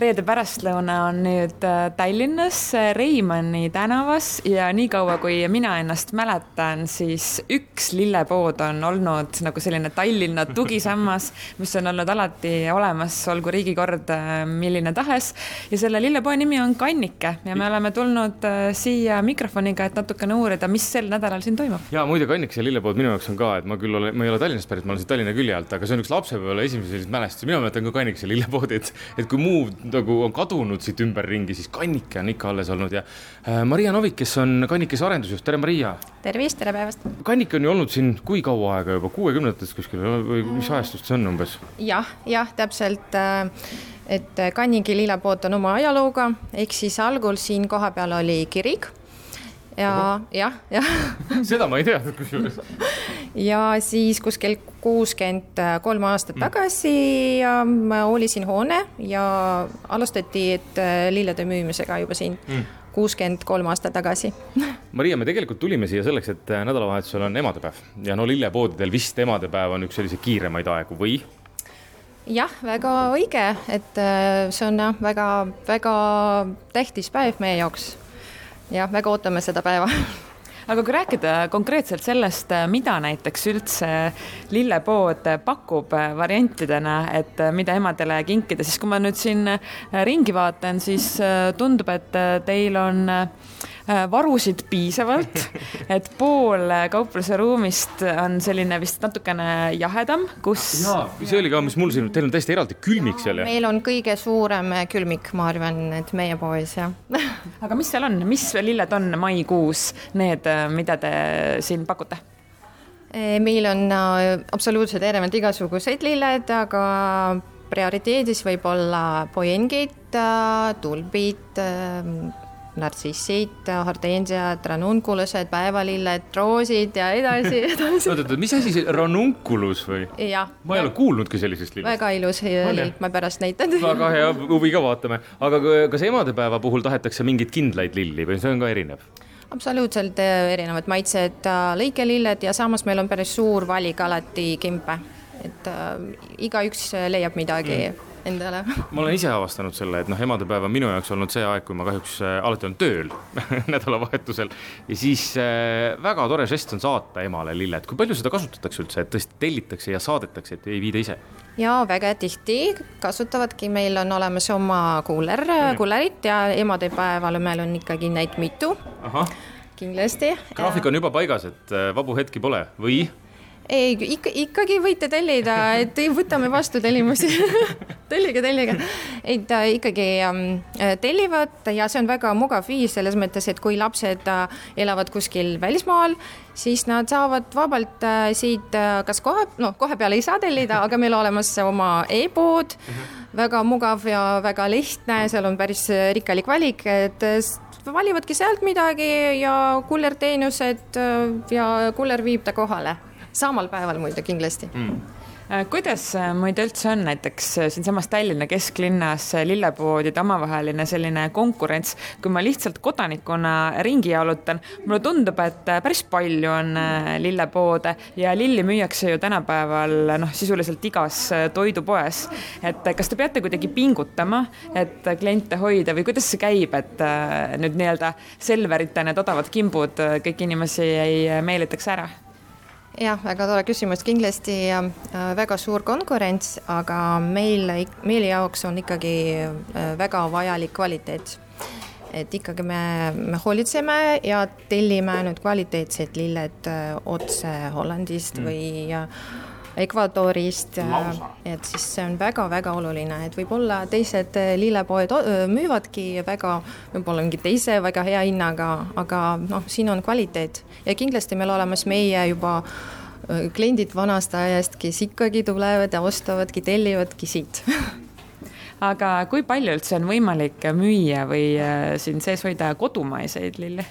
reede pärastlõuna on nüüd äh, Tallinnas äh, Reimanni tänavas ja niikaua, kui mina ennast mäletan, siis üks lillepood on olnud nagu selline Tallinna tugisammas, mis on olnud alati olemas, olgu riigikord äh, milline tahes. ja selle lillepoe nimi on Kannike ja me oleme tulnud siia mikrofoniga, et natukene uurida, mis sel nädalal siin toimub. ja muide, Kannike lillepood minu jaoks on ka, et ma küll olen, ma ei ole Tallinnast pärit, ma olen siit Tallinna külje alt, aga see on üks lapsepõlve esimesi selliseid mälestusi, mina mäletan ka Kannikese lillepoodi, et, et kui muu nagu on kadunud siit ümberringi, siis Kannike on ikka alles olnud ja äh, Maria Novik, kes on Kannikese arendusjuht, tere Maria. tervist, tere päevast. Kannike on ju olnud siin kui kaua aega juba, kuuekümnendatest kuskil või mis ajastust see on umbes ja,? jah, jah, täpselt äh, et Kannigi lillepood on oma ajalooga, ehk siis algul siin kohapeal oli kirik ja jah, jah seda ma ei teadnud kusjuures. ja siis kuskil kuuskümmend kolm aastat mm. tagasi mm. oli siin hoone ja alustati, et äh, lillede müümisega juba siin mm kuuskümmend kolm aastat tagasi. Maria, me tegelikult tulime siia selleks, et äh, nädalavahetusel on emadepäev ja no lillepoodidel vist emadepäev on üks selliseid kiiremaid aegu või? jah, väga õige, et äh, see on jah, väga-väga tähtis päev meie jaoks jah, väga ootame seda päeva. Aga kui rääkida konkreetselt sellest, mida näiteks üldse lillepood pakub variantidena, et mida emadele kinkida, siis kui ma nüüd siin ringi vaatan, siis tundub, et teil on Äh, varusid piisavalt, et pool kaupluse ruumist on selline vist natukene jahedam, kus. jaa, see oli ka, mis mul siin, teil on täiesti eraldi külmik seal, jah? meil on kõige suurem külmik, ma arvan, et meie poes, jah aga mis seal on, mis lilled on maikuus need, mida te siin pakute? Meil on äh, absoluutselt erinevad igasugused lilled, aga prioriteedis võib olla poengid, äh, tulbid nartsissid, hortensiad, ranunkulused, päevalilled, roosid ja edasi, edasi. oot, oot, mis asi see ranunkulus või? ma ei ole kuulnudki sellisest lillest. väga ilus lill, ma pärast näitan. väga hea, huviga vaatame. aga kas emadepäeva puhul tahetakse mingeid kindlaid lilli või see on ka erinev? absoluutselt äh, erinevad maitsed, äh, lõikelilled ja samas meil on päris suur valik alati kimpe, et äh, igaüks leiab midagi mm endale. ma olen ise avastanud selle, et noh, emadepäev on minu jaoks olnud see aeg, kui ma kahjuks äh, alati olen tööl nädalavahetusel ja siis äh, väga tore žest on saata emale lilled. kui palju seda kasutatakse üldse, et tõesti tellitakse ja saadetakse, et ei viida ise? ja väga tihti kasutavadki, meil on olemas oma kuuler, kuulerid ja emadepäeval meil on ikkagi neid mitu. kindlasti. graafik on juba paigas, et äh, vabu hetki pole või? ei, ikka, ikkagi võite tellida, et võtame vastu tellimusi tellige, tellige. et äh, ikkagi ähm, tellivad ja see on väga mugav viis selles mõttes, et kui lapsed äh, elavad kuskil välismaal, siis nad saavad vabalt äh, siit äh, kas kohe, noh, kohe peale ei saa tellida, aga meil olemas oma e-pood mm, -hmm. väga mugav ja väga lihtne, seal on päris rikkalik valik, et valivadki sealt midagi ja kullerteenused ja kuller viib ta kohale samal päeval muide kindlasti mm Äh, kuidas äh, muide üldse on näiteks äh, siinsamas Tallinna kesklinnas lillepoodide omavaheline selline konkurents, kui ma lihtsalt kodanikuna ringi jalutan, mulle tundub, et päris palju on lillepoode ja lilli müüakse ju tänapäeval noh, sisuliselt igas toidupoes. et kas te peate kuidagi pingutama, et kliente hoida või kuidas see käib, et nüüd nii-öelda Selverite need odavad kimbud kõiki inimesi ei meelitaks ära? Jah, väga tore küsimus, kindlasti äh, väga suur konkurents, aga meil, meie jaoks on ikkagi äh, väga vajalik kvaliteet. et ikkagi me, me hoolitseme ja tellime ainult kvaliteetsed lilled äh, otse Hollandist mm. või Ecuadorist, et siis see on väga-väga oluline, et võib-olla teised lillepoed müüvadki väga, võib-olla mingi teise väga hea hinnaga, aga noh, siin on kvaliteet. Ja kindlasti meil olemas meie juba kliendid vanast ajast, kes ikkagi tulevad ja ostavadki, tellivadki siit. Aga kui palju üldse on võimalik müüa või siin sees hoida kodumaiseid lille?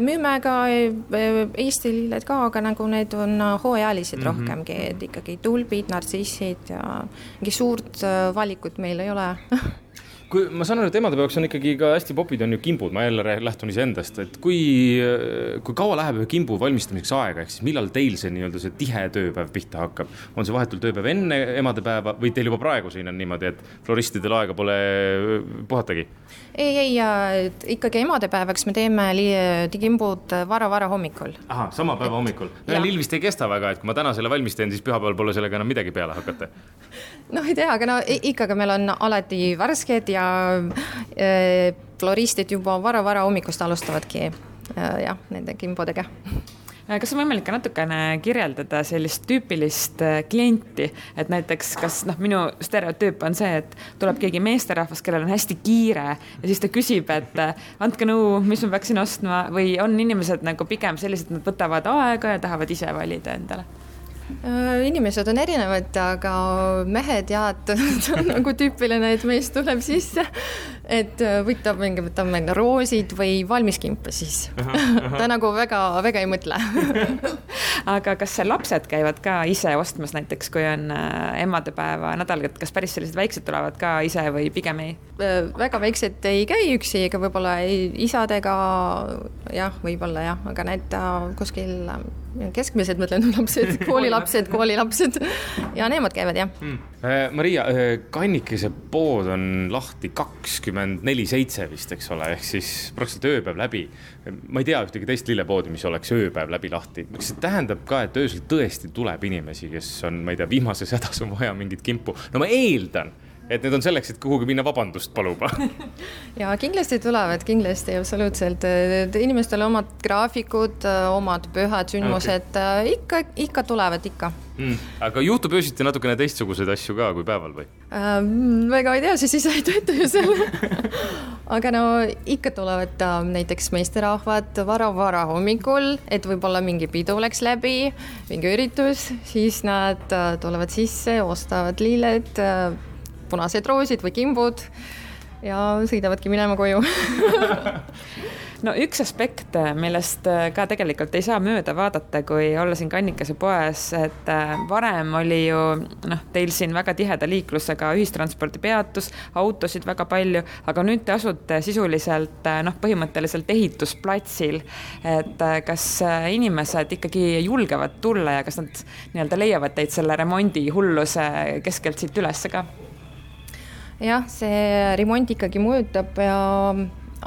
Müüme ka äh, Eesti lilled ka, aga nagu need on äh, hooajalised mm -hmm. rohkemgi, et ikkagi tulbid, nartsissid ja mingi suurt äh, valikut meil ei ole kui ma saan aru, et emadepäeva jaoks on ikkagi ka hästi popid on ju kimbud, ma jälle lähtun iseendast, et kui, kui kaua läheb ühe kimbu valmistamiseks aega, ehk siis millal teil see nii-öelda see tihe tööpäev pihta hakkab? on see vahetult tööpäev enne emadepäeva või teil juba praegu siin on niimoodi, et floristidel aega pole puhatagi? ei, ei, ikkagi emadepäevaks me teeme kimbud vara-vara hommikul. ahah, sama päeva hommikul. lill vist ei kesta väga, et kui ma täna selle valmis teen, siis pühapäeval pole sellega enam midagi peale hakata noh, ei tea, aga no ikkagi meil on alati värsked ja äh, floristid juba vara-vara hommikust alustavadki äh, jah, nende kimbodega. Äh, kas on võimalik ka natukene kirjeldada sellist tüüpilist klienti, et näiteks kas noh, minu stereotüüp on see, et tuleb keegi meesterahvas, kellel on hästi kiire ja siis ta küsib, et andke nõu, mis ma peaksin ostma või on inimesed nagu pigem sellised, nad võtavad aega ja tahavad ise valida endale inimesed on erinevad, aga mehed jah, et see on nagu tüüpiline, et mees tuleb sisse, et äh, võtab mingi, võtab meil roosid või valmiskimpe siis. ta nagu väga-väga ei mõtle aga kas lapsed käivad ka ise ostmas näiteks, kui on äh, emadepäeva nädal, et kas päris sellised väiksed tulevad ka ise või pigem ei? väga väiksed ei käi üksi, ega võib-olla isadega jah, võib-olla jah, aga need kuskil keskmised, ma ütlen, lapsed, koolilapsed, koolilapsed ja nemad käivad jah hmm.. Maria, äh, Kannikese pood on lahti kakskümmend neli seitse vist, eks ole, ehk siis praktiliselt ööpäev läbi. ma ei tea ühtegi teist lillepoodi, mis oleks ööpäev läbi lahti. kas see tähendab ka, et öösel tõesti tuleb inimesi, kes on, ma ei tea, viimases hädas on vaja mingit kimpu? no ma eeldan et need on selleks, et kuhugi minna vabandust paluma. Ja kindlasti tulevad, kindlasti absoluutselt, inimestel omad graafikud, omad pühad, sündmused okay. ikka, ikka tulevad ikka. Mm.. aga juhtub öösiti natukene teistsuguseid asju ka kui päeval või äh,? väga ei tea, siis ise ei tööta ju seal aga no ikka tulevad äh, näiteks meesterahvad vara-vara hommikul, et võib-olla mingi pidu läks läbi, mingi üritus, siis nad äh, tulevad sisse, ostavad lilled äh, punased roosid või kimbud ja sõidavadki minema koju no üks aspekt, millest ka tegelikult ei saa mööda vaadata, kui olla siin Kannikese poes, et äh, varem oli ju noh, teil siin väga tiheda liiklusega ühistranspordipeatus, autosid väga palju, aga nüüd te asute sisuliselt äh, noh, põhimõtteliselt ehitusplatsil. et äh, kas inimesed ikkagi julgevad tulla ja kas nad nii-öelda leiavad teid selle remondi hulluse keskelt siit ülesse ka? jah, see remont ikkagi mõjutab ja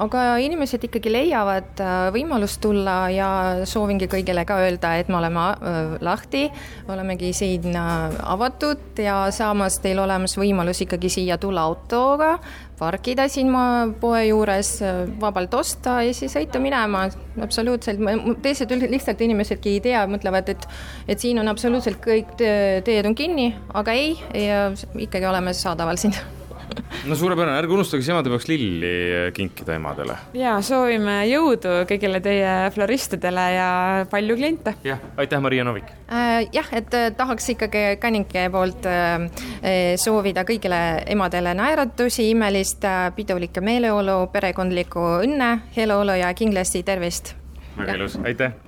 aga inimesed ikkagi leiavad äh, võimalust tulla ja soovingi kõigile ka öelda, et me oleme äh, lahti, olemegi siin äh, avatud ja samas teil olemas võimalus ikkagi siia tulla autoga, parkida siin poe juures, vabalt osta ja siis sõita minema. absoluutselt, teised lihtsalt inimesedki ei tea, mõtlevad, et, et siin on absoluutselt kõik teed on kinni, aga ei, ikkagi oleme saadaval siin no suurepärane, ärge unustage siis emadepäevaks lilli kinkida emadele. ja soovime jõudu kõigile teie floristidele ja palju kliente. jah, aitäh, Maria Novik äh,. jah, et äh, tahaks ikkagi Kannike poolt äh, äh, soovida kõigile emadele naeratusi, imelist äh, pidulikku meeleolu, perekondlikku õnne, heaolu ja kindlasti tervist. väga ilus, aitäh